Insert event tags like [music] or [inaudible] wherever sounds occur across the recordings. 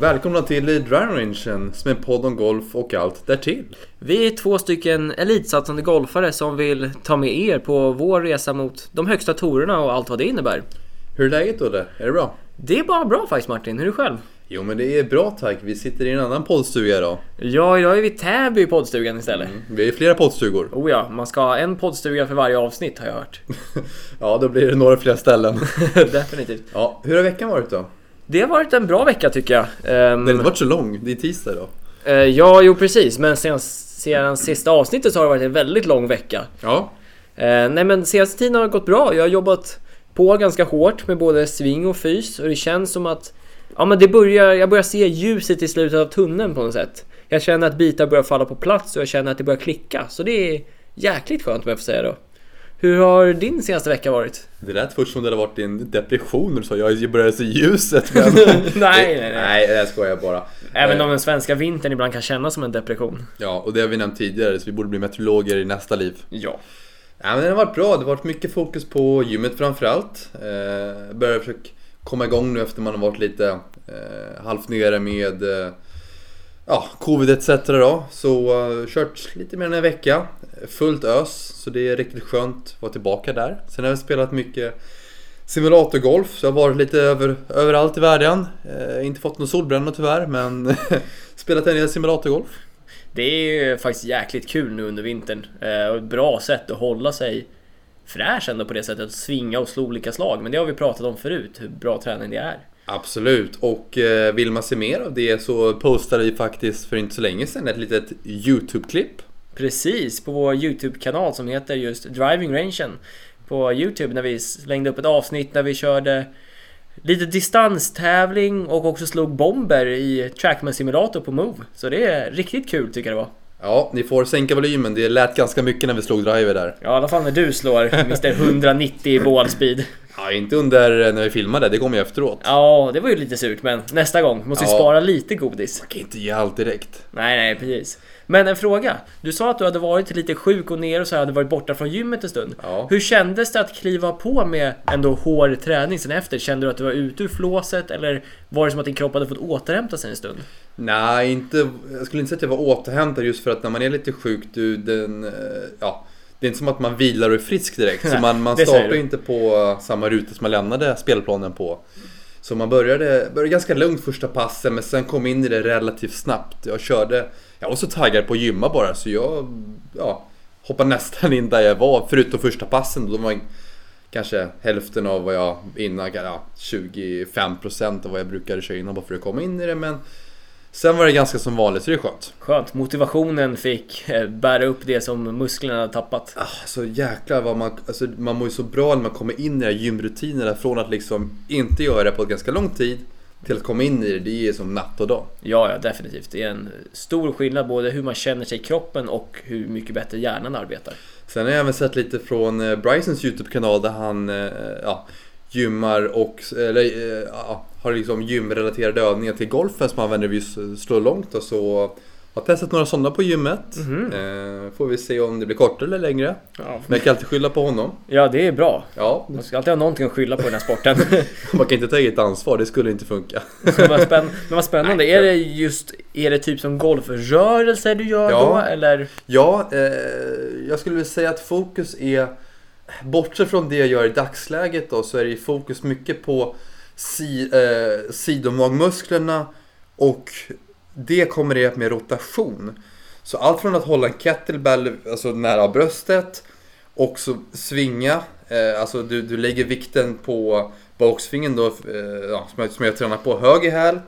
Välkomna till Driving Rangen som är en podd om golf och allt därtill. Vi är två stycken elitsatsande golfare som vill ta med er på vår resa mot de högsta torerna och allt vad det innebär. Hur är läget Olle? Är det bra? Det är bara bra faktiskt Martin, hur är det själv? Jo men det är bra tack. Vi sitter i en annan poddstuga idag. Ja, idag är vi i Täby i poddstugan istället. Mm. Vi är flera poddstugor. Oh ja, man ska ha en poddstuga för varje avsnitt har jag hört. [laughs] ja, då blir det några fler ställen. [laughs] Definitivt. Ja, hur har veckan varit då? Det har varit en bra vecka tycker jag. Um, Den har inte varit så lång, det är tisdag idag. Uh, ja, jo precis, men sen, sedan sista avsnittet så har det varit en väldigt lång vecka. Ja. Uh, nej men senaste tiden har det gått bra. Jag har jobbat på ganska hårt med både sving och fys och det känns som att ja, men det börjar, jag börjar se ljuset i slutet av tunneln på något sätt. Jag känner att bitar börjar falla på plats och jag känner att det börjar klicka. Så det är jäkligt skönt om jag får säga då. Hur har din senaste vecka varit? Det lät först som det hade varit en depression så jag började se ljuset men... [laughs] nej, nej, nej. Nej, det skojar jag bara. Även om den svenska vintern ibland kan kännas som en depression. Ja, och det har vi nämnt tidigare så vi borde bli meteorologer i nästa liv. Ja. Ja, men det har varit bra. Det har varit mycket fokus på gymmet framförallt. Eh, börjar försöka komma igång nu efter man har varit lite eh, halvt nere med eh, ja, covid etc. Då. Så uh, kört lite mer än en vecka. Fullt ös, så det är riktigt skönt att vara tillbaka där. Sen har vi spelat mycket simulatorgolf, så jag har varit lite över, överallt i världen. Uh, inte fått någon solbränna tyvärr, men [laughs] spelat en del simulatorgolf. Det är ju faktiskt jäkligt kul nu under vintern. uh, och ett bra sätt att hålla sig fräsch ändå på det sättet. Att svinga och slå olika slag. Men det har vi pratat om förut, hur bra träning det är. Absolut, och eh, vill man se mer av det så postade vi faktiskt för inte så länge sedan ett litet YouTube-klipp. Precis, på vår YouTube-kanal som heter just Driving Rangen på YouTube när vi slängde upp ett avsnitt där vi körde lite distanstävling och också slog bomber i Trackman Simulator på Move. Så det är riktigt kul tycker jag det var. Ja, ni får sänka volymen. Det lät ganska mycket när vi slog driver där. Ja, i alla fall när du slår Mr 190 i bålspeed. Ja, inte under eh, när vi filmade. Det kommer ju efteråt. Ja, det var ju lite surt, men nästa gång måste vi Ja. spara lite godis. Man kan inte ge allt direkt. Nej, nej, precis. Men en fråga. Du sa att du hade varit lite sjuk och ner och så hade varit borta från gymmet en stund. Ja. Hur kändes det att kliva på med ändå hård träning sen efter? Kände du att du var ute ur flåset eller var det som att din kropp hade fått återhämta sig en stund? Nej, inte, jag skulle inte säga att jag var återhämtad just för att när man är lite sjuk, du, den, eh, ja, det är inte som att man vilar och är frisk direkt. Så man, man startar inte på samma ruta som man lämnade spelplanen på. Så man började, började ganska lugnt första passen men sen kom in i det relativt snabbt. Jag körde, jag var så taggad på att gymma bara så jag ja, hoppade nästan in där jag var förutom första passen. Då var jag kanske hälften av vad jag innan, ja, 25% av vad jag brukade köra innan bara för att komma in i det. Men sen var det ganska som vanligt så det är skönt. Skönt. Motivationen fick eh, bära upp det som musklerna hade tappat. Ah, så jäklar vad man, alltså, man mår ju så bra när man kommer in i de här gymrutinerna från att liksom inte göra det på ganska lång tid till att komma in i det. Det är som natt och dag. Ja, ja, definitivt. Det är en stor skillnad både hur man känner sig i kroppen och hur mycket bättre hjärnan arbetar. Sen har jag även sett lite från eh, Brysons YouTube-kanal där han eh, ja, gymmar och eller, eh, ja, har liksom gymrelaterade övningar till golfen som använder vid att slå långt. Och så har testat några sådana på gymmet. Mhm. Eh, får vi se om det blir kortare eller längre. Ja, Men jag kan alltid skylla på honom. ja det är bra. Ja, Man ska alltid ha någonting att skylla på i den här sporten. [laughs] man kan inte ta eget ansvar, det skulle inte funka. Så vad, spänn, men vad [laughs] spännande. Är det just, är det typ som golfrörelser du gör Ja. då? Eller? Ja, eh, jag skulle vilja säga att fokus är, bortsett från det jag gör i dagsläget då, så är det fokus mycket på si, eh, sidomagmusklerna och det kommer det med rotation. Så allt från att hålla en kettlebell alltså nära bröstet och så svinga, eh, alltså du, du lägger vikten på baksvingen då, eh, ja, som, jag, som jag tränar på höger häl.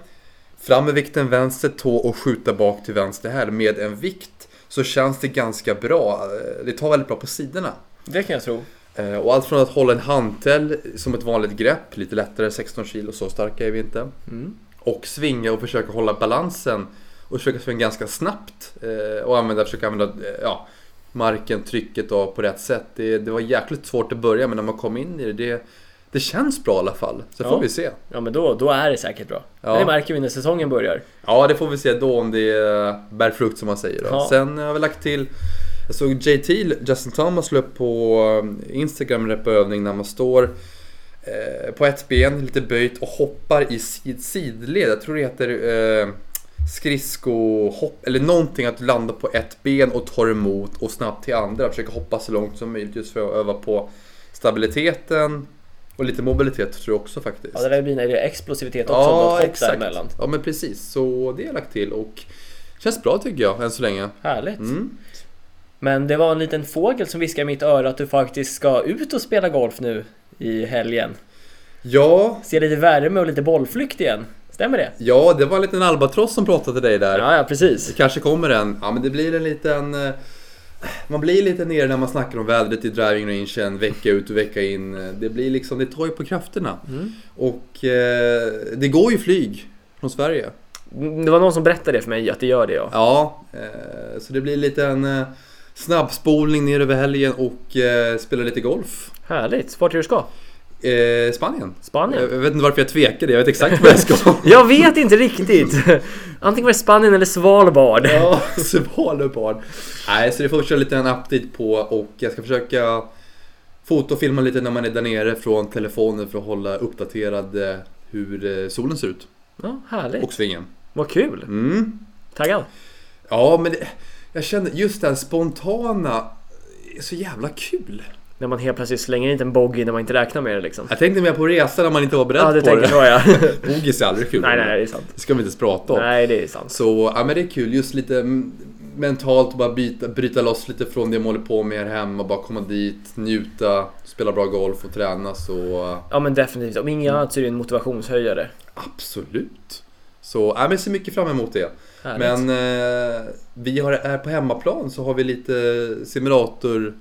Fram med vikten vänster tå och skjuta bak till vänster häl med en vikt så känns det ganska bra. Eh, det tar väldigt bra på sidorna. Det kan jag tro. Eh, Och allt från att hålla en hantel som ett vanligt grepp, lite lättare, 16 kilo, så starka är vi inte. Mm. Och svinga och försöka hålla balansen och försöka svinga ganska snabbt. eh, Och använda, försöka använda eh, ja, marken, trycket då, på rätt sätt. Det, det var jäkligt svårt att börja men när man kom in i det, det, det känns bra i alla fall. Så Ja. får vi se. Ja men då, då är det säkert bra. Ja. Det märker vi när säsongen börjar. Ja, det får vi se då om det bär frukt som man säger. Då. Ja. Sen har vi lagt till Jag såg JT, Justin Thomas, la upp på eh, Instagram en repövning när man står eh, på ett ben, lite böjt och hoppar i sid sidled. Jag tror det heter eh, skridskohopp eller någonting att landa på ett ben och ta emot och snabbt till andra. Försöka hoppa så långt som möjligt just för att öva på stabiliteten och lite mobilitet tror jag också faktiskt. Ja, det där blir det explosivitet också, ja, hopp exakt. däremellan. Ja, men precis. Så det har jag lagt till och känns bra tycker jag än så länge. Härligt. Mm. Men det var en liten fågel som viskade i mitt öra att du faktiskt ska ut och spela golf nu i helgen. Ja. Se lite värme och lite bollflykt igen. Stämmer det? Ja, det var en liten albatross som pratade till dig där. Ja, ja precis. Det kanske kommer en. Ja, men det blir en liten... Eh, man blir lite nere när man snackar om vädret i driving rangen vecka ut och vecka in. Det blir liksom, det tar ju på krafterna. Mm. Och eh, det går ju flyg från Sverige. Det var någon som berättade det för mig, att det gör det ja. Ja, eh, så det blir lite en eh, snabbspolning ner över helgen och eh, spela lite golf. Härligt! Vart är du ska? Eh, Spanien. Spanien? Jag, vet inte varför jag tvekade, jag vet exakt var jag ska. [laughs] jag vet inte riktigt! [laughs] Antingen var det Spanien eller Svalbard. ja, [laughs] Svalbard. Nej, så det får vi köra lite en update på och jag ska försöka fota och filma lite när man är där nere från telefonen för att hålla uppdaterad eh, hur eh, solen ser ut. Ja, härligt. Och svingen. Vad kul! Mm. Taggad? Ja, men det, jag känner just det här spontana är så jävla kul. När man helt plötsligt slänger in en bogey när man inte räknar med det liksom. Jag tänkte mer på resa när man inte var beredd ja, du på det. Så, ja. [laughs] Bogies är aldrig kul. Nej, nej, det är sant. Det ska vi inte ens prata om. Nej, det är sant. Så, ja men det är kul. Just lite mentalt bara byta, bryta loss lite från det man håller på med här hemma. Bara komma dit, njuta, spela bra golf och träna så... Ja men definitivt. Om inget annat så är det en motivationshöjare. Absolut. Så, ja men ser mycket fram emot det. Härligt. Men eh, vi har, är på hemmaplan så har vi lite simulator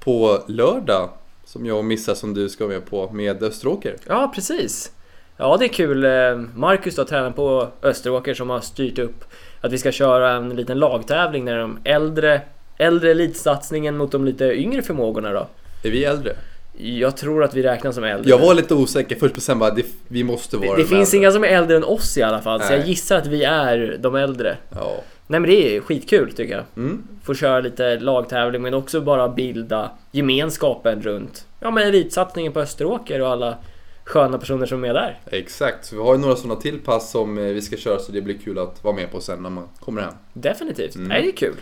på lördag som jag missar som du ska med på med Österåker. Ja, precis. Ja, det är kul. Eh, Marcus då, tränaren på Österåker som har styrt upp att vi ska köra en liten lagtävling när de äldre, äldre elitsatsningen mot de lite yngre förmågorna då. Är vi äldre? Jag tror att vi räknas som äldre. Jag var lite osäker först, men sen bara, det, vi måste vara Det, det finns äldre. inga som är äldre än oss i alla fall, Nej. så jag gissar att vi är de äldre. Ja. Nej men det är skitkul tycker jag. Mm. Få köra lite lagtävling men också bara bilda gemenskapen runt ja, men elitsatsningen på Österåker och alla sköna personer som är där. Exakt, så vi har ju några sådana till pass som eh, vi ska köra så det blir kul att vara med på sen när man kommer hem. Definitivt, mm. Nej, det är kul.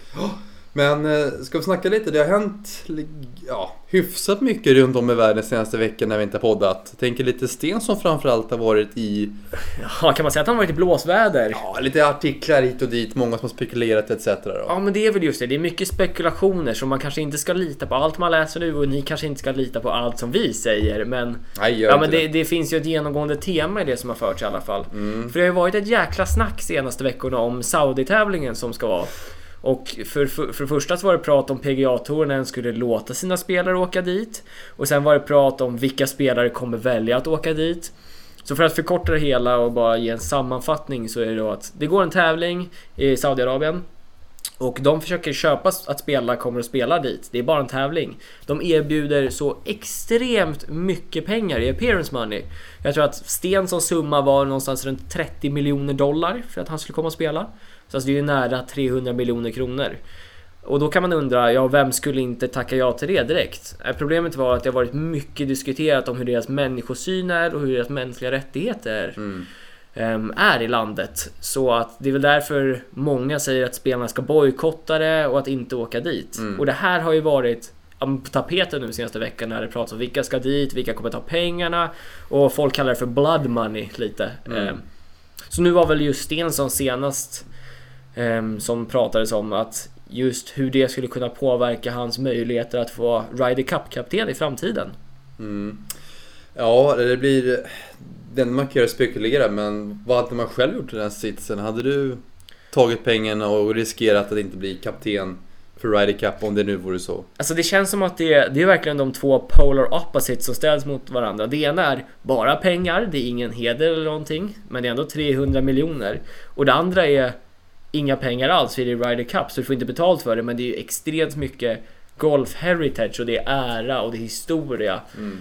Men eh, ska vi snacka lite? Det har hänt ja, hyfsat mycket runt om i världen senaste veckan när vi inte har poddat. Tänker lite Stensson framförallt har varit i... Ja, kan man säga att han har varit i blåsväder? Ja, lite artiklar hit och dit, många som har spekulerat etc. Då. Ja, men det är väl just det. Det är mycket spekulationer så man kanske inte ska lita på allt man läser nu och ni kanske inte ska lita på allt som vi säger. Men, Nej, ja, men det, det, finns ju ett genomgående tema i det som har förts i alla fall. Mm. För det har ju varit ett jäkla snack senaste veckorna om Saudi-tävlingen som ska vara. Och för, för, för det första så var det prat om PGA-touren skulle låta sina spelare åka dit. Och sen var det prat om vilka spelare kommer välja att åka dit. Så för att förkorta det hela och bara ge en sammanfattning så är det då att det går en tävling i Saudiarabien. Och de försöker köpa att spelare kommer att spela dit. Det är bara en tävling. De erbjuder så extremt mycket pengar i appearance money. Jag tror att Stensons summa var någonstans runt 30 miljoner dollar för att han skulle komma och spela. Så alltså det är ju nära 300 miljoner kronor. Och då kan man undra, ja vem skulle inte tacka ja till det direkt? Eh, problemet var att det har varit mycket diskuterat om hur deras människosyn är och hur deras mänskliga rättigheter mm. um, är i landet. Så att det är väl därför många säger att spelarna ska bojkotta det och att inte åka dit. Mm. Och det här har ju varit på tapeten nu senaste veckan när det pratas om vilka ska dit, vilka kommer ta pengarna och folk kallar det för blood money lite. Mm. Um, så nu var väl just Stensson senast Ehm, som pratades om att just hur det skulle kunna påverka hans möjligheter att få Ryder Cup-kapten i framtiden. Mm. Ja, det blir... Den man kan göra spekulera, men vad hade man själv gjort i den här sitsen? Hade du tagit pengarna och riskerat att inte bli kapten för Ryder Cup om det nu vore så? Alltså det känns som att det, det är verkligen de två polar opposites som ställs mot varandra. Det ena är bara pengar, det är ingen heder eller någonting, men det är ändå 300 miljoner. Och det andra är inga pengar alls för det är Ryder Cup så du får inte betalt för det men det är ju extremt mycket golf heritage och det är ära och det är historia. Mm.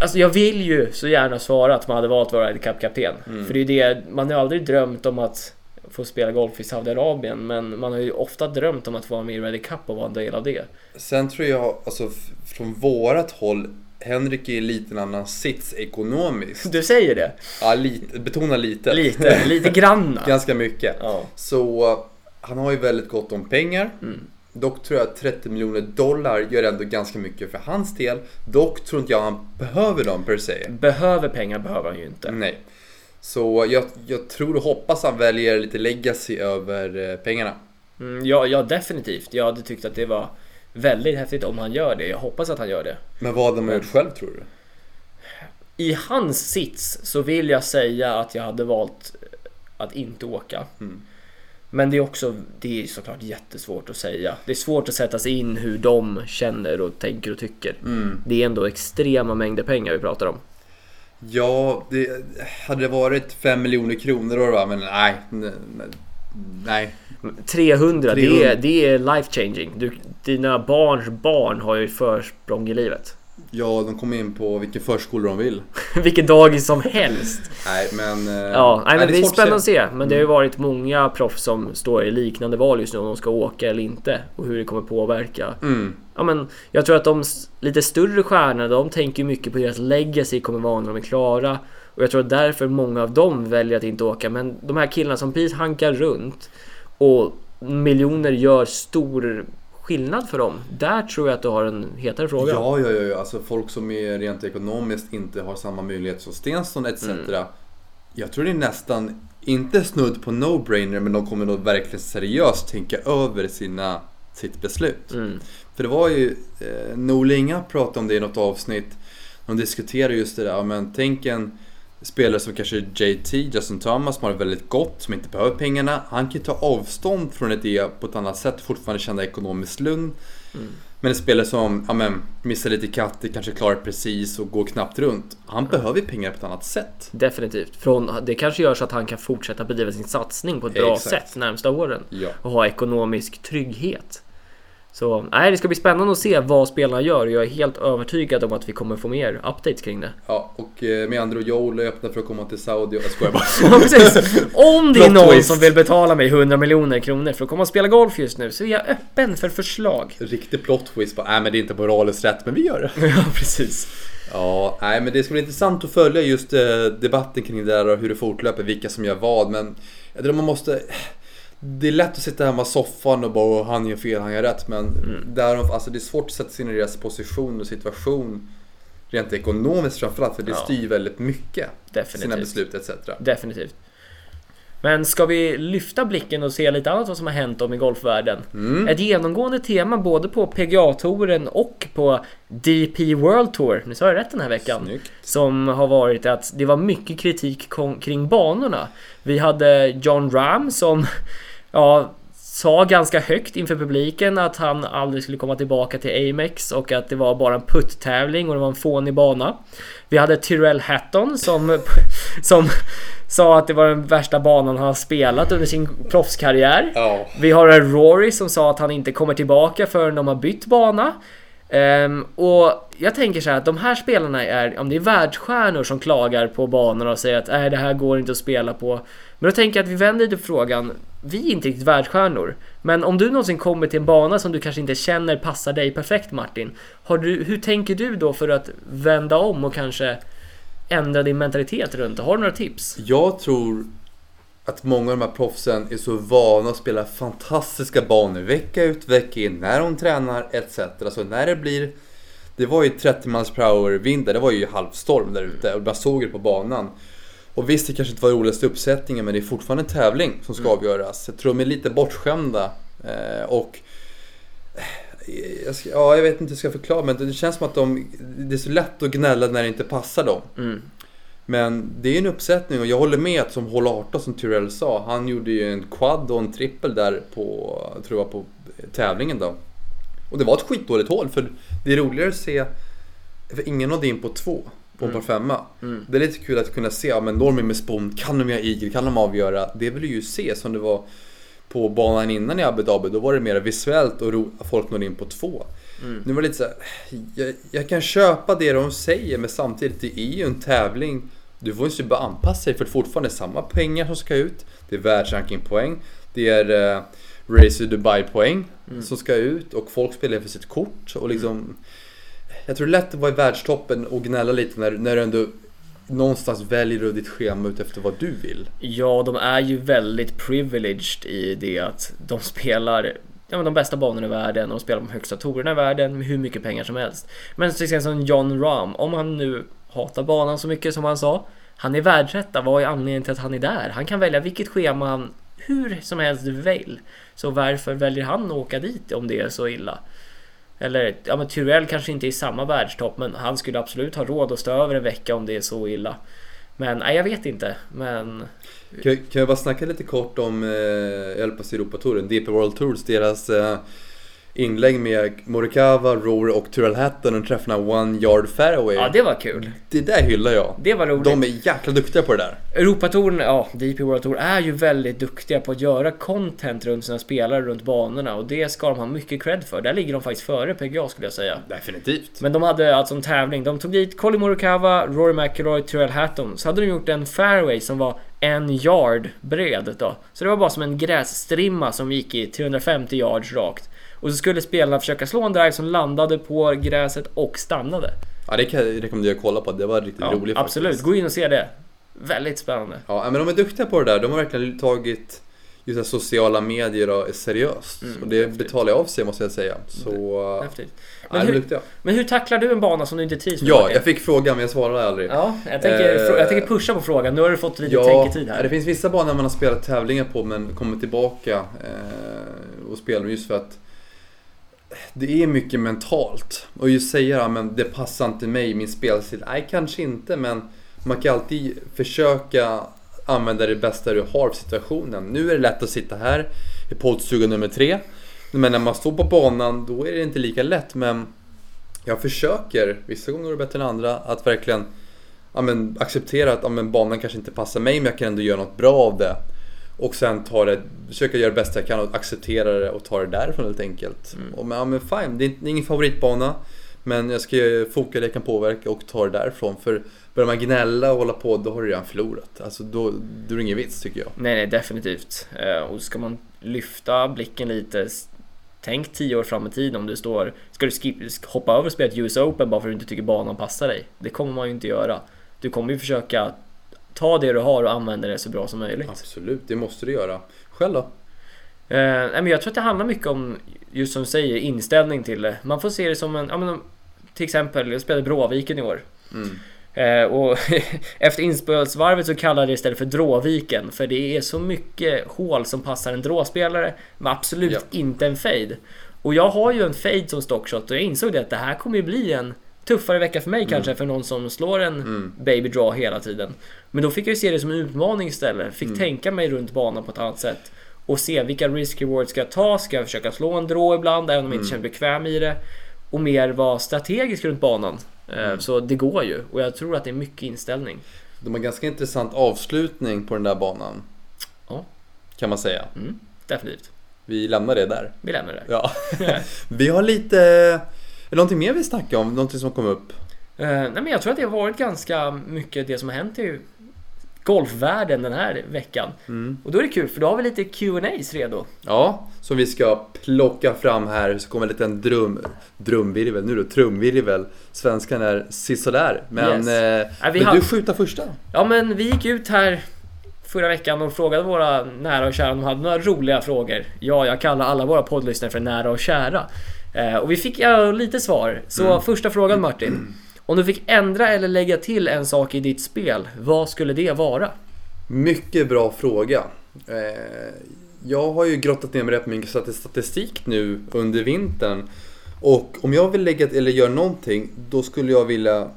Alltså jag vill ju så gärna svara att man hade valt att vara Ryder Cup-kapten. Mm. För det är det, man har aldrig drömt om att få spela golf i Saudiarabien men man har ju ofta drömt om att få vara med i Ryder Cup och vara en del av det. Sen tror jag, alltså från vårat håll Henrik är i lite annan sits ekonomiskt. Du säger det? Ja, lite, betona lite. Lite, lite granna. [laughs] Ganska mycket. Ja. Så han har ju väldigt gott om pengar. Mm. Dock tror jag att 30 miljoner dollar gör ändå ganska mycket för hans del. Dock tror inte jag han behöver dem per se. Behöver pengar behöver han ju inte. Nej. Så jag, jag tror och hoppas han väljer lite legacy över eh, pengarna. Mm, ja, ja, definitivt. Jag hade tyckt att det var väldigt häftigt om han gör det. Jag hoppas att han gör det. Men vad hade man gjort själv tror du? I hans sits så vill jag säga att jag hade valt att inte åka. Mm. Men det är också, det är såklart jättesvårt att säga. Det är svårt att sätta sig in hur de känner och tänker och tycker. Mm. Det är ändå extrema mängder pengar vi pratar om. Ja, det, hade det varit 5 miljoner kronor då, va? men nej. nej, Nej. 300, Det, 300. är, det är life changing. Du, dina barns barn har ju försprång i livet. Ja, de kommer in på vilken förskola de vill. [laughs] Vilken dagis som helst. Nej, men... eh, Ja, nej, men det är spännande att se. Men det har ju varit många proffs som står i liknande val just nu om de ska åka eller inte och hur det kommer påverka. Mm. Ja, men jag tror att de lite större stjärnorna, de tänker ju mycket på deras legacy kommer vara när de är klara. Och jag tror att därför många av dem väljer att inte åka. Men de här killarna som precis hankar runt och miljoner gör stor skillnad för dem. Där tror jag att du har en hetare fråga. Ja, ja, ja, ja. Alltså folk som är rent ekonomiskt inte har samma möjlighet som Stensson etc. Mm. Jag tror det är nästan, inte snudd på no-brainer, men de kommer nog verkligen seriöst tänka över sina, sitt beslut. Mm. För det var ju, eh, Norlinga pratade om det i något avsnitt. De diskuterade just det där, men tänk en spelare som kanske JT, Justin Thomas, som har det väldigt gott, som inte behöver pengarna. Han kan ju ta avstånd från det på ett annat sätt, fortfarande känna ekonomiskt lugn. Mm. Men en spelare som ja, men, missar lite katter, kanske klarar precis och går knappt runt. Han behöver ju pengar på ett annat sätt. Definitivt. Från, det kanske gör så att han kan fortsätta bedriva sin satsning på ett bra Exakt. sätt närmsta åren. Ja. och ha ekonomisk trygghet. Så nej, det ska bli spännande att se vad spelarna gör. Jag är helt övertygad om att vi kommer få mer updates kring det. ja och eh, med andra ord, Joel är öppna för att komma till Saudi. Jag skojar bara. [laughs] Ja, precis. Om det är någon som vill betala mig 100 miljoner kronor för att komma och spela golf just nu så är jag öppen för förslag. Riktig plot twist. bara, Nej men det är inte moraliskt rätt, men vi gör det. [laughs] Ja, precis. Ja, nej men det ska bli intressant att följa just eh, debatten kring det där och hur det fortlöper, vilka som gör vad. Men jag tror man måste... Det är lätt att sitta hemma i soffan och bara "Åh, han gör fel, han gör rätt. Men där, de- alltså, det är svårt att sätta sig in i deras position och situation. Rent ekonomiskt framförallt, för det Ja. styr väldigt mycket. Sina Definitivt. beslut etc. Definitivt. Men ska vi lyfta blicken och se lite annat vad som har hänt om i golfvärlden? Mm. Ett genomgående tema både på PGA-touren och på DP World Tour, nu sa jag rätt den här veckan, Snyggt. som har varit att det var mycket kritik kring banorna. Vi hade John Ram som ja, sa ganska högt inför publiken att han aldrig skulle komma tillbaka till Amex och att det var bara en putt-tävling och det var en fånig bana. Vi hade Tyrell Hatton som, [laughs] som sa att det var den värsta banan han har spelat under sin proffskarriär. Ja. Vi har en Rory som sa att han inte kommer tillbaka förrän de har bytt bana. Ehm, och jag tänker så här att de här spelarna är, om det är världsstjärnor som klagar på banorna och säger att nej det här går inte att spela på. Men då tänker jag att vi vänder lite på frågan. Vi är inte riktigt världsstjärnor. Men om du någonsin kommer till en bana som du kanske inte känner passar dig perfekt Martin. Har du, hur tänker du då för att vända om och kanske ändra din mentalitet runt det? Har du några tips? Jag tror att många av de här proffsen är så vana att spela fantastiska banor vecka ut, vecka in, när de tränar etc. Så när det blir Det var ju 30 miles per hour vind det var ju halvstorm där ute och jag såg det på banan. Och visst, det kanske inte var roligaste uppsättningen men det är fortfarande en tävling som ska avgöras. Jag tror de är lite bortskämda eh, och eh, jag, ska, ja, jag vet inte hur jag ska förklara men det känns som att de, det är så lätt att gnälla när det inte passar dem. Mm. Men det är en uppsättning och jag håller med att som hål 18 som Tyrell sa, han gjorde ju en quad och en trippel där på, tror jag, på tävlingen då. Och det var ett skitdåligt hål för det är roligare att se, för ingen nådde in på två på par femma. Mm. Det är lite kul att kunna se, ja men Normin med spon, kan de göra eagle, kan de avgöra? Det vill du ju se som det var på banan innan i Abu Dhabi, då var det mer visuellt och ro, folk nådde in på två. Mm. Nu var det lite så här, jag, jag kan köpa det de säger men samtidigt det är ju en tävling. Du får ju bara anpassa dig för det är fortfarande samma pengar som ska ut. Det är världsrankingpoäng. Det är uh, Race to Dubai poäng Mm. som ska ut och folk spelar för sitt kort. Och liksom, jag tror det är lätt att vara i världstoppen och gnälla lite när, när du ändå någonstans väljer du ditt schema ut efter vad du vill. Ja, de är ju väldigt privileged i det att de spelar ja, men de bästa banorna i världen och spelar de högsta tourerna i världen med hur mycket pengar som helst. Men till exempel som John Rahm, om han nu hatar banan så mycket som han sa, han är världsetta. Vad är anledningen till att han är där? Han kan välja vilket schema han hur som helst vill. Så varför väljer han att åka dit om det är så illa? Eller, ja men Tyrell kanske inte är i samma världstopp men han skulle absolut ha råd att stå över en vecka om det är så illa. Men nej, jag vet inte. Men... Kan, kan jag bara snacka lite kort om eh, Elpas Europatouren, DP World Tours, deras eh, inlägg med Morikawa, Rory och Tyrrell Hatton och träffarna One Yard Fairway. Ja, det var kul. Det där hyllar jag. Det var roligt. De är jäkla duktiga på det där. Europatouren, ja, DP World Tour är ju väldigt duktiga på att göra content runt sina spelare runt banorna och det ska de ha mycket cred för. Där ligger de faktiskt före PGA skulle jag säga. Definitivt. Men de hade alltså en tävling. De tog dit Colin Morikawa, Rory McIlroy, Tyrrell Hatton. Så hade de gjort en fairway som var en yard bred då. Så det var bara som en grässtrimma som gick i 350 yards rakt. Och så skulle spelarna försöka slå en drive som landade på gräset och stannade. Ja, det kan jag rekommendera att kolla på. Det var riktigt Ja, roligt absolut, faktiskt. gå in och se det. Väldigt spännande. Ja, men de är duktiga på det där. De har verkligen tagit just det sociala medier och seriöst. Mm, och det definitivt. betalar jag av sig måste jag säga. Så... Definitivt. Ja, Men är hur, duktiga. men hur tacklar du en bana som du inte trivs med? Ja, jag fick frågan men jag svarade aldrig. Ja, jag tänker, Eh, jag tänker pusha på frågan. Nu har du fått lite Ja, tänketid här. det finns vissa banor man har spelat tävlingar på men kommer tillbaka eh, och spelar just för att det är mycket mentalt. Och just säga att men det passar inte mig, min spelstil. Nej, kanske inte men man kan alltid försöka använda det bästa du har för situationen. Nu är det lätt att sitta här i poddstuga nummer tre. Men när man står på banan då är det inte lika lätt. Men jag försöker, vissa gånger är det bättre än andra, att verkligen ja, men, acceptera att ja, men, banan kanske inte passar mig men jag kan ändå göra något bra av det. Och sen ta det, försöka göra det bästa jag kan och acceptera det och ta det därifrån helt enkelt. Mm. Och, men, ja, men fine, det är, ingen favoritbana. Men jag ska foka det jag kan påverka och ta det därifrån. För börjar man gnälla och hålla på då har du redan förlorat. Alltså då, då är det ingen vits tycker jag. Nej, nej, definitivt. Eh, Och ska man lyfta blicken lite, tänk tio år fram i tiden om du står... Ska du skip, hoppa över och spela ett US Open bara för att du inte tycker banan passar dig? Det kommer man ju inte göra. Du kommer ju försöka ta det du har och använda det så bra som möjligt. Absolut, det måste du göra. Själv då? Eh, men jag tror att det handlar mycket om, just som du säger, inställning till det. Man får se det som en, ja, men, till exempel, jag spelade Bråviken i år. Mm. Eh, och [laughs] efter inspelsvarvet så kallar jag det istället för Dråviken. För det är så mycket hål som passar en dråspelare, men absolut Ja. inte en fade. Och jag har ju en fade som stockshot och jag insåg det att det här kommer ju bli en tuffare vecka för mig kanske, för någon som slår en Mm. baby draw hela tiden. Men då fick jag ju se det som en utmaning istället. Fick Mm. tänka mig runt banan på ett annat sätt. Och se vilka risk rewards ska jag ta? Ska jag försöka slå en draw ibland, även om jag inte Mm. känner mig bekväm i det? Och mer vara strategisk runt banan. Eh, Mm. Så det går ju. Och jag tror att det är mycket inställning. De har ganska intressant avslutning på den där banan. Ja. Kan man säga. Mm, definitivt. Vi lämnar det där. Vi lämnar det. Ja. [laughs] Vi har lite... Det någonting mer vi snackar om? Någonting som kom upp? Eh, nej men jag tror att det har varit ganska mycket det som har hänt i golfvärlden den här veckan. Mm. Och då är det kul för då har vi lite Q&As redo. Ja, som vi ska plocka fram här. Så kommer en liten drum, drumvirvel, nu då trumvirvel. Svenskan är sisådär. Men Yes. eh, vill hade- du skjuta första? Ja men vi gick ut här förra veckan och frågade våra nära och kära om de hade några roliga frågor. Ja, jag kallar alla våra poddlyssnare för nära och kära. Eh, och vi fick ja, lite svar. Så Mm. första frågan Martin. Om du fick ändra eller lägga till en sak i ditt spel, vad skulle det vara? Mycket bra fråga. Eh, jag har ju grottat ner mig rätt mycket stat- statistik nu under vintern. Och om jag vill lägga eller göra någonting, då skulle jag vilja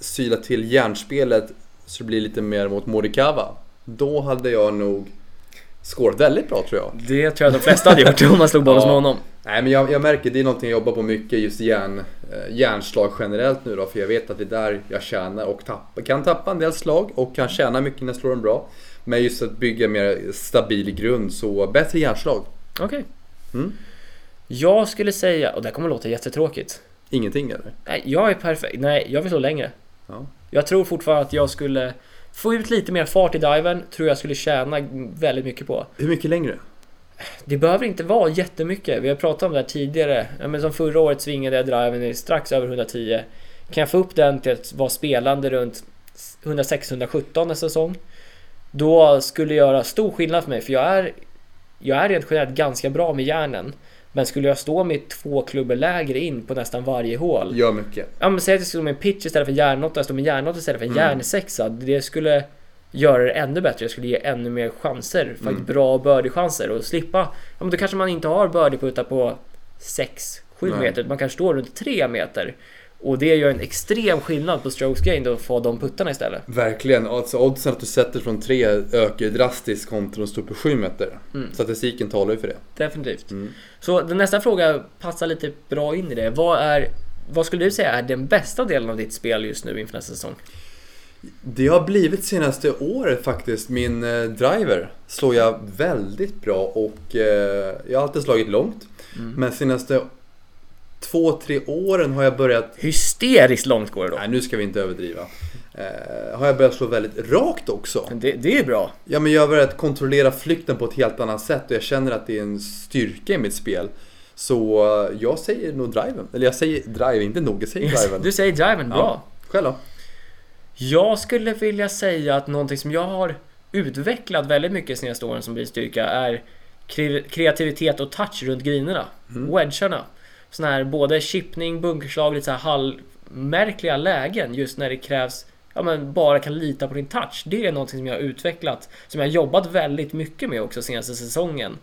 syla till järnspelet så det blir lite mer mot Morikawa. Då hade jag nog skårat väldigt bra tror jag. Det tror jag de flesta hade gjort om man slog bollen Ja. med honom. Nej men jag, jag märker, det är någonting jag jobbar på mycket, just järn, eh, järnslag generellt nu då. För jag vet att det är där jag tjänar och tappar, kan tappa en del slag och kan tjäna mycket när jag slår dem bra. Men just att bygga mer stabil grund, så bättre järnslag. Okej. Mm. Jag skulle säga, och det här kommer låta jättetråkigt. Ingenting eller? Nej, jag är perfekt. Nej, jag vill slå längre. Ja. Jag tror fortfarande att jag skulle få ut lite mer fart i diven. Tror jag skulle tjäna väldigt mycket på. Hur mycket längre? Det behöver inte vara jättemycket. Vi har pratat om det här tidigare. Ja, men som förra året svingade jag driven i strax över 110. Kan jag få upp den till att vara spelande runt 106-117 nästa säsong. Då skulle det göra stor skillnad för mig för jag är, jag är rent generellt ganska bra med järnen. Men skulle jag stå med två klubbor lägre in på nästan varje hål. Gör mycket. Ja men säg att jag skulle stå med en pitch istället för järnåtta, jag står med järnåtta istället för en Mm. järnsexa. Det skulle göra det ännu bättre. Jag skulle ge ännu mer chanser. Faktiskt Mm. bra birdie-chanser och slippa. Ja men då kanske man inte har birdie-puttar på 6-7 Nej. meter. Man kanske står runt 3 meter. Och det gör en extrem skillnad på strokes gain att få de puttarna istället. Verkligen. Alltså oddsen att du sätter från tre ökar ju drastiskt kontra att stå på sju meter. Mm. Statistiken talar ju för det. Definitivt. Mm. Så den nästa fråga passar lite bra in i det. Vad är vad skulle du säga är den bästa delen av ditt spel just nu inför nästa säsong? Det har blivit senaste året faktiskt. Min eh, driver slår jag väldigt bra och eh, jag har alltid slagit långt. Mm. Men senaste två, tre åren har jag börjat Hysteriskt långt går det då. Nej, nu ska vi inte överdriva. Eh, har jag börjat slå väldigt rakt också. Det, det är bra. Ja, men jag har börjat kontrollera flykten på ett helt annat sätt och jag känner att det är en styrka i mitt spel. Så eh, jag säger nog driven. Eller jag säger drive, inte nog, jag säger driven. Du säger driven, bra. Ja. Själv då? Jag skulle vilja säga att någonting som jag har utvecklat väldigt mycket senaste åren som blir styrka är kre- kreativitet och touch runt grinerna. Mm. Wedgarna. Sån här både chippning, bunkerslag, lite så här halvmärkliga lägen just när det krävs Ja men bara kan lita på din touch. Det är någonting som jag har utvecklat. Som jag har jobbat väldigt mycket med också senaste säsongen.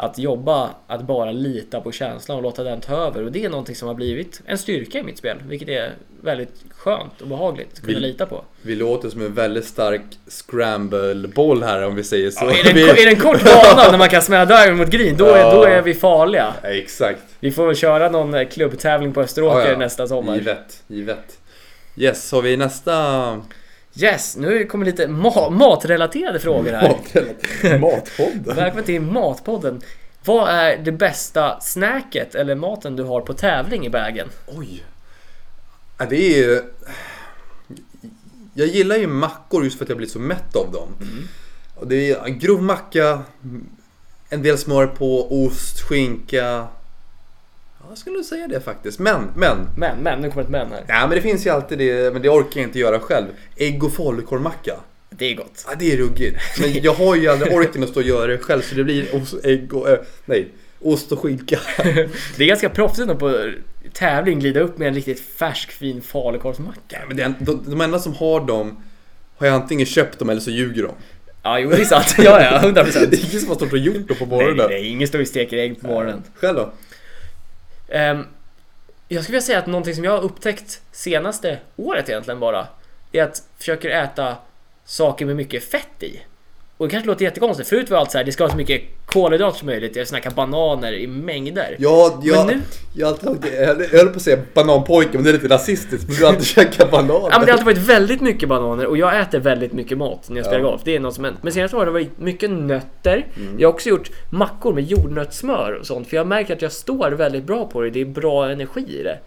Att jobba, att bara lita på känslan och låta den ta över. Och det är någonting som har blivit en styrka i mitt spel. Vilket är väldigt skönt och behagligt att kunna Vi- lita på. Vi låter som en väldigt stark scramble-boll här om vi säger så. Ja, är, det en, är det en kort bana när man kan smälla driven mot green, då, är, Ja. då är vi farliga. Ja, exakt. Vi får väl köra någon eh, klubbtävling på Österåker ja. nästa sommar. Givet, givet. Yes, har vi nästa... Yes, nu kommer lite ma- matrelaterade frågor här. Matrelaterad- Matpodden. Välkommen till Matpodden. Vad är det bästa snacket eller maten du har på tävling i bagen? Oj. Ja, det är ju... Jag gillar ju mackor just för att jag blir så mätt av dem. Och det är en grov macka, en del smör på, ost, skinka. Ja, jag skulle säga det faktiskt. Men, men. Men, men, nu kommer ett men här. Ja, men det finns ju alltid det, men det orkar jag inte göra själv. Ägg och falukorvmacka. Det är gott. Ja, det är ruggigt. Men jag har ju aldrig orken att stå och göra det själv så det blir ost, ägg och... Äh, nej, ost och skinka. [laughs] Det är ganska proffsigt att på tävling glida upp med en riktigt färsk fin falukorvsmacka. Ja, men det, de, de enda som har dem har jag antingen köpt dem eller så ljuger de. Ja, jo det är sant. Ja, ja, 100 [laughs] Det procent. är ingen som har stått och gjort dem på Nej, morgonen. nej, ingen står och steker ägg på morgonen. Själv då? Ehm, jag skulle vilja säga att någonting som jag har upptäckt senaste året egentligen bara är att försöker äta saker med mycket fett i. Och det kanske låter jättekonstigt. Förut var allt så här, det ska vara så mycket kolhydrater som möjligt. Jag snackar bananer i mängder. Ja, jag, Men nu- jag alltid tagit, jag höll- jag höll på att säga bananpojke men det är lite rasistiskt. Men du har alltid [laughs] käkat bananer. Ja men det har alltid varit väldigt mycket bananer och jag äter väldigt mycket mat när jag spelar Ja. golf. Det är något som hänt. Men senaste året har det varit mycket nötter. Mm. Jag har också gjort mackor med jordnötssmör och sånt. För jag märker att jag står väldigt bra på det. Det är bra energi i det.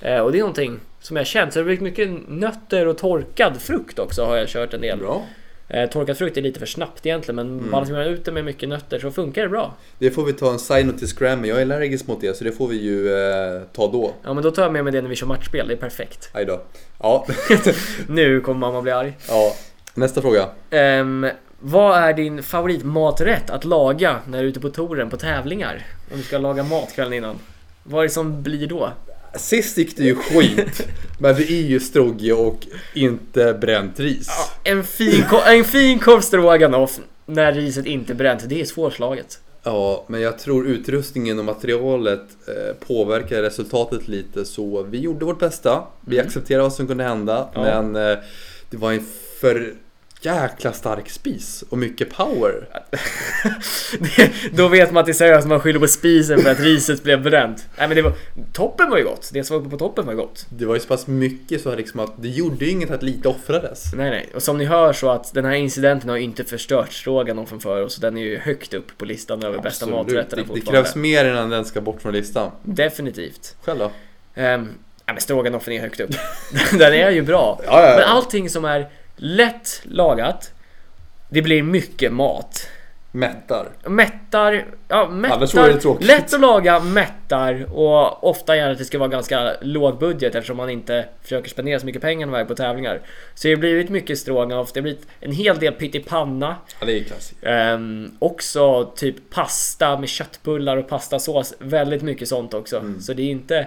Eh, och det är någonting som jag har känt. Så det har blivit mycket nötter och torkad frukt också har jag kört en del. Bra. Eh, torkad frukt är lite för snabbt egentligen men Mm. balanserar man ut det med mycket nötter så funkar det bra. Det får vi ta en side-note till Scrammy. Jag är allergisk mot det så det får vi ju eh, ta då. Ja men då tar jag med mig det när vi kör matchspel. Det är perfekt. Aj då. Ja. [laughs] Nu kommer mamma bli arg. ja. Nästa fråga. Ehm, vad är din favoritmaträtt att laga när du är ute på touren på tävlingar? Om du ska laga mat kvällen innan. Vad är det som blir då? Sist gick det ju skit. [laughs] men det är ju strogge och inte bränt ris. En fin, en fin korv stroganoff när riset inte bränt. Det är svårslaget. Ja, men jag tror utrustningen och materialet eh, påverkar resultatet lite så vi gjorde vårt bästa. Vi Mm. accepterade vad som kunde hända Ja. men eh, det var en för jäkla stark spis och mycket power. [laughs] Det, då vet man att det är seriöst, man skyller på spisen för att riset blev bränt. Nej men det var, toppen var ju gott. Det som var uppe på toppen var ju gott. Det var ju så pass mycket så liksom att det gjorde ju inget att lite offrades. Nej nej, och som ni hör så att den här incidenten har ju inte förstört stroganoffen för oss. Så den är ju högt upp på listan över bästa Absolut. maträtterna det, det krävs mer innan den ska bort från listan. Definitivt. Själv då? Um, ja men stroganoffen är högt upp. [laughs] Den är ju bra. Ja, ja, Men ja. allting som är lätt lagat, det blir mycket mat. Mättar. Mättar, ja det mättar, tråkigt. lätt att laga, mättar och ofta gärna att det ska vara ganska låg budget eftersom man inte försöker spendera så mycket pengar är på tävlingar. Så det har blivit mycket stroganoff, det har blivit en hel del pyttipanna. Ja, det är klassiskt. Ehm, också typ pasta med köttbullar och pastasås. Väldigt mycket sånt också. Mm. Så det är inte...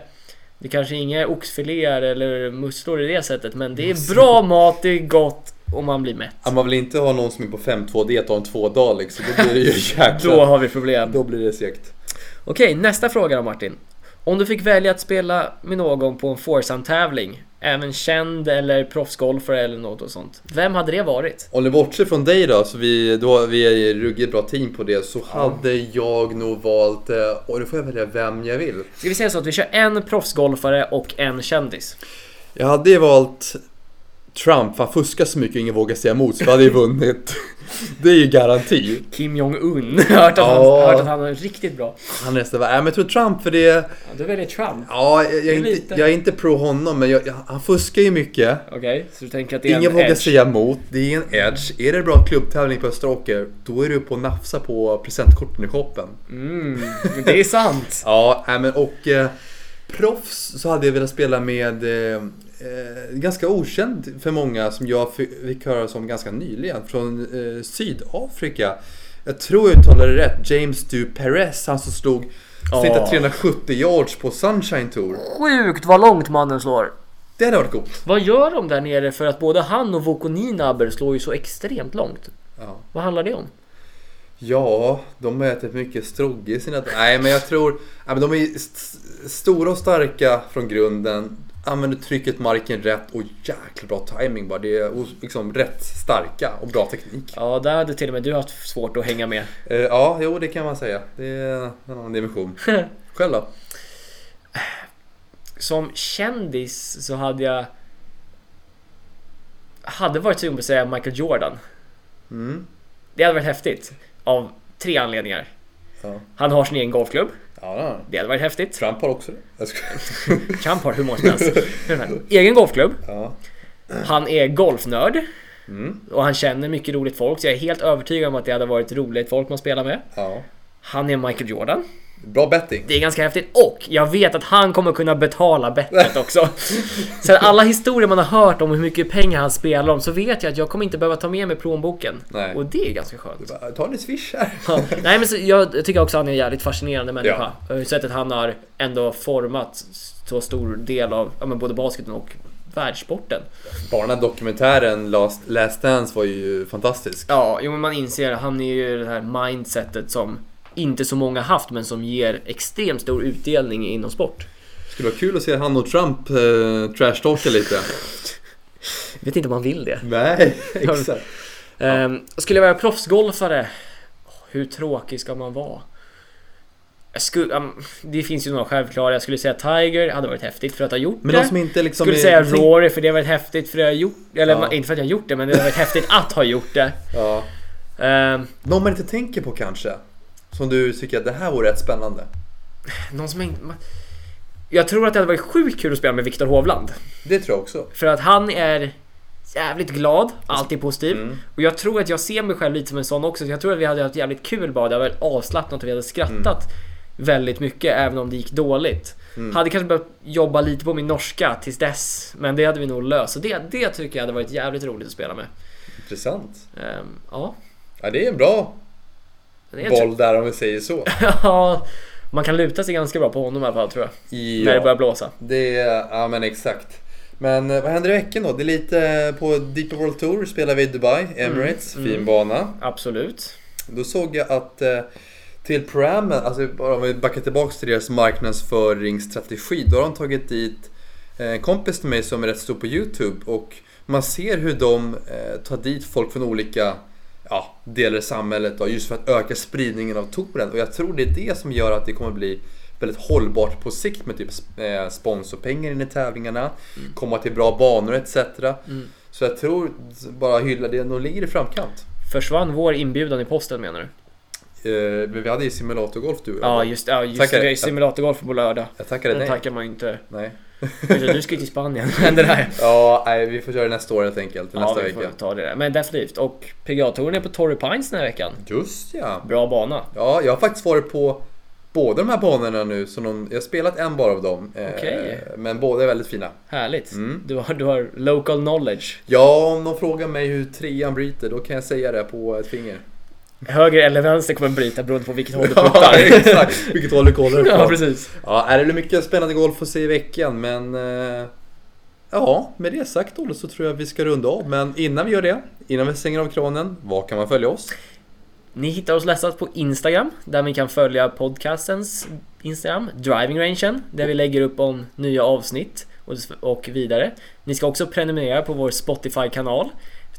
Det kanske inga oxfiléer eller musslor i det sättet men det är bra mat, det är gott och man blir mätt. Ja, man vill inte ha någon som är på 5-2 diet och en två dagar liksom. Då blir det ju [laughs] jäkla... Då har vi problem. Då blir det segt. Okej, nästa fråga då Martin. Om du fick välja att spela med någon på en Forsan-tävling, även känd eller proffsgolfare eller något sånt. Vem hade det varit? Om du bortser från dig då, så vi, då, vi är ett ruggigt bra team på det, så hade jag nog valt, eh, och då får jag välja vem jag vill. Ska vi säga så att vi kör en proffsgolfare och en kändis? Jag hade valt Trump, han fuskar så mycket och ingen vågar säga emot, så vi hade ju vunnit. [laughs] Det är ju garanti. Kim Jong-Un. [laughs] Hört, att han- Ja. hört att han är riktigt bra. Han är nästan, nej men jag tror Trump för det, Ja, du väljer Trump. ja jag, jag, är Lite. inte, jag är inte pro honom, men jag, jag, han fuskar ju mycket. Okej, så du tänker att det är Ingen en vågar edge. säga emot, det är en edge. Är det bra klubbtävling på Österåker, då är du på att nafsa på presentkorten i shoppen. Mm, det är sant. [laughs] Ja, men och eh, proffs så hade jag velat spela med eh, eh, ganska okänd för många som jag fi- fick höra som ganska nyligen från eh, Sydafrika. Jag tror jag uttalade det rätt. James Du Perez, han som slog snittade Ja. 370 yards på Sunshine Tour. Sjukt vad långt mannen slår. Det hade varit coolt. Vad gör de där nere för att både han och Vokoninaber slår ju så extremt långt? Ja. Vad handlar det om? Ja, de har ätit mycket strogge i sina... Nej, men jag tror... Ja, men de är st- stora och starka från grunden. Använder trycket marken rätt och jäkla bra timing bara. Det är liksom rätt starka och bra teknik. Ja, där hade till och med du haft svårt att hänga med. Eh, ja, jo det kan man säga. Det är en annan dimension. [laughs] Själv då? Som kändis så hade jag... Hade varit sugen på att säga Michael Jordan. Mm. Det hade varit häftigt. Av tre anledningar. Ja. Han har sin egen golfklubb. Ja, det hade varit häftigt. Trump har också det. Trump har hur många som helst. [laughs] Egen golfklubb. Ja. Han är golfnörd. Mm. Och han känner mycket roligt folk. Så jag är helt övertygad om att det hade varit roligt folk man spelar med. ja. Han är Michael Jordan. Bra betting. Det är ganska häftigt. Och jag vet att han kommer kunna betala bettet [laughs] också. Så alla historier man har hört om hur mycket pengar han spelar om så vet jag att jag kommer inte behöva ta med mig plånboken. Nej. Och det är ganska skönt. Bara, Ta en swish här. Ja. Nej men så, jag tycker också att han är en jävligt fascinerande människa. Ja. Sättet han har ändå format så stor del av ja, men både basketen och världssporten. Bara den här dokumentären Last, Last Dance var ju fantastisk. Ja, jo men man inser att han är ju det här mindsetet som inte så många haft men som ger extremt stor utdelning inom sport. Det skulle vara kul att se han och Trump eh, trashtalka lite. Jag vet inte om man vill det. Nej, [laughs] exakt. Ehm, skulle jag vara proffsgolfare? Hur tråkig ska man vara? Skulle, um, det finns ju några självklara. Jag skulle säga Tiger, hade varit häftigt för att ha gjort Men det. de som inte liksom... skulle är- säga Rory för det har varit häftigt för att jag har gjort Eller Ja. inte för att jag har gjort det men det har varit häftigt att ha gjort det. Ja. Ehm, Någon man inte tänker på kanske? Som du tycker att det här vore rätt spännande? någon som inte... Jag tror att det hade varit sjukt kul att spela med Viktor Hovland. Det tror jag också. För att han är jävligt glad, alltid positiv. Mm. Och jag tror att jag ser mig själv lite som en sån också. Så jag tror att vi hade haft jävligt kul bara. Det hade varit avslappnat och vi hade skrattat väldigt mycket även om det gick dåligt. Mm. Hade kanske behövt jobba lite på min norska tills dess. Men det hade vi nog löst. Så det, det tycker jag hade varit jävligt roligt att spela med. Intressant. Ehm, ja. Ja, det är en bra boll där om vi säger så. [laughs] ja. Man kan luta sig ganska bra på honom i alla fall tror jag. När det börjar Ja, blåsa. det ja men exakt. Men eh, vad händer i veckan då? Det är lite eh, på Deep World Tour spelar vi i Dubai, Emirates, Mm, fin mm. bana. Absolut. Då såg jag att eh, till programmen, alltså bara om vi backar tillbaks till deras marknadsföringsstrategi, då har de tagit dit en kompis till mig som är rätt stor på Youtube och man ser hur de tar dit folk från olika ja, delar i samhället då, just för att öka spridningen av touren och jag tror det är det som gör att det kommer bli väldigt hållbart på sikt med typ eh, sponsorpengar in i tävlingarna, komma till bra banor etc. Mm. Så jag tror bara hylla det, de ligger i framkant. Försvann vår inbjudan i posten menar du? Eh, men vi hade ju simulatorgolf du. Ja just, ja, just Tackar. det. Simulatorgolf på lördag. Jag tackade Den tackar man ju inte. Nej. Du ska ju till Spanien. [laughs] Händer där? Ja, nej, vi får köra det nästa år helt enkelt. Ja, nästa vi får vecka. ta det där. Men definitivt. Och PGA-touren är på Torrey Pines den här veckan. Just ja. Bra bana. Ja, jag har faktiskt varit på båda de här banorna nu. Så någon, jag har spelat en bara av dem. eh, Okej. Men båda är väldigt fina. Härligt. Mm. Du, har, du har local knowledge. Ja, om någon frågar mig hur trean bryter, då kan jag säga det på ett finger. Höger eller vänster kommer bryta beroende på vilket håll du [laughs] Ja, puttar. [laughs] exakt. Vilket håll du kollar ja, precis. Ja, är det blir mycket spännande golf att se i veckan, men... eh, Ja, med det sagt Olle så tror jag vi ska runda av. Men innan vi gör det, innan vi stänger av kranen, var kan man följa oss? Ni hittar oss läsat på Instagram, där ni kan följa podcastens Instagram, Driving Rangen, där vi lägger upp om nya avsnitt och, och vidare. Ni ska också prenumerera på vår Spotify-kanal,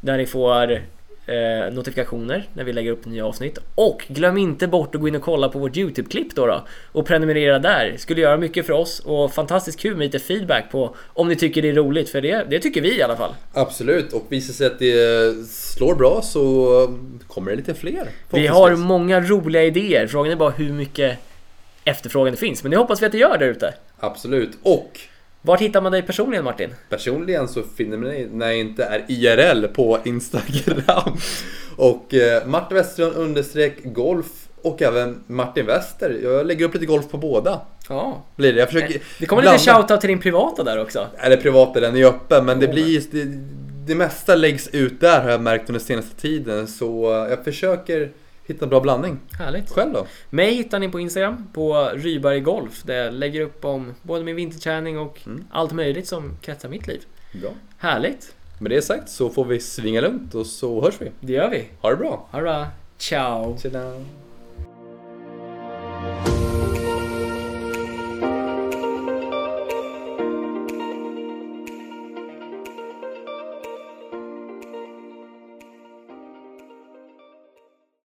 där ni får eh, notifikationer när vi lägger upp nya avsnitt. Och glöm inte bort att gå in och kolla på vårt YouTube-klipp då, då och prenumerera där. Skulle göra mycket för oss och fantastiskt kul med lite feedback på om ni tycker det är roligt, för det, det tycker vi i alla fall. Absolut, och visar sig att det slår bra så kommer det lite fler. Vi har många roliga idéer, frågan är bara hur mycket efterfrågan det finns. Men det hoppas vi att det gör där ute. Absolut, och Vart hittar man dig personligen Martin? Personligen så finner man mig när jag inte är IRL på Instagram. [laughs] Och eh, Martin Westerlund understreck golf och även Martin Wester. Jag lägger upp lite golf på båda. Ja. Blir det. Jag försöker Det kommer lite shoutout till din privata där också. Det privata, den är öppen. Men det blir det, det mesta läggs ut där har jag märkt under senaste tiden. Så eh, jag försöker hitta en bra blandning. Härligt. Själv då? Mig hittar ni på Instagram på Ryberg Golf där jag lägger upp om både min vinterträning och mm. allt möjligt som kretsar mitt liv. Bra. Härligt. Med det sagt så får vi svinga lugnt och så hörs vi. Det gör vi. Ha det bra. Ha det bra. Ciao. Ciao.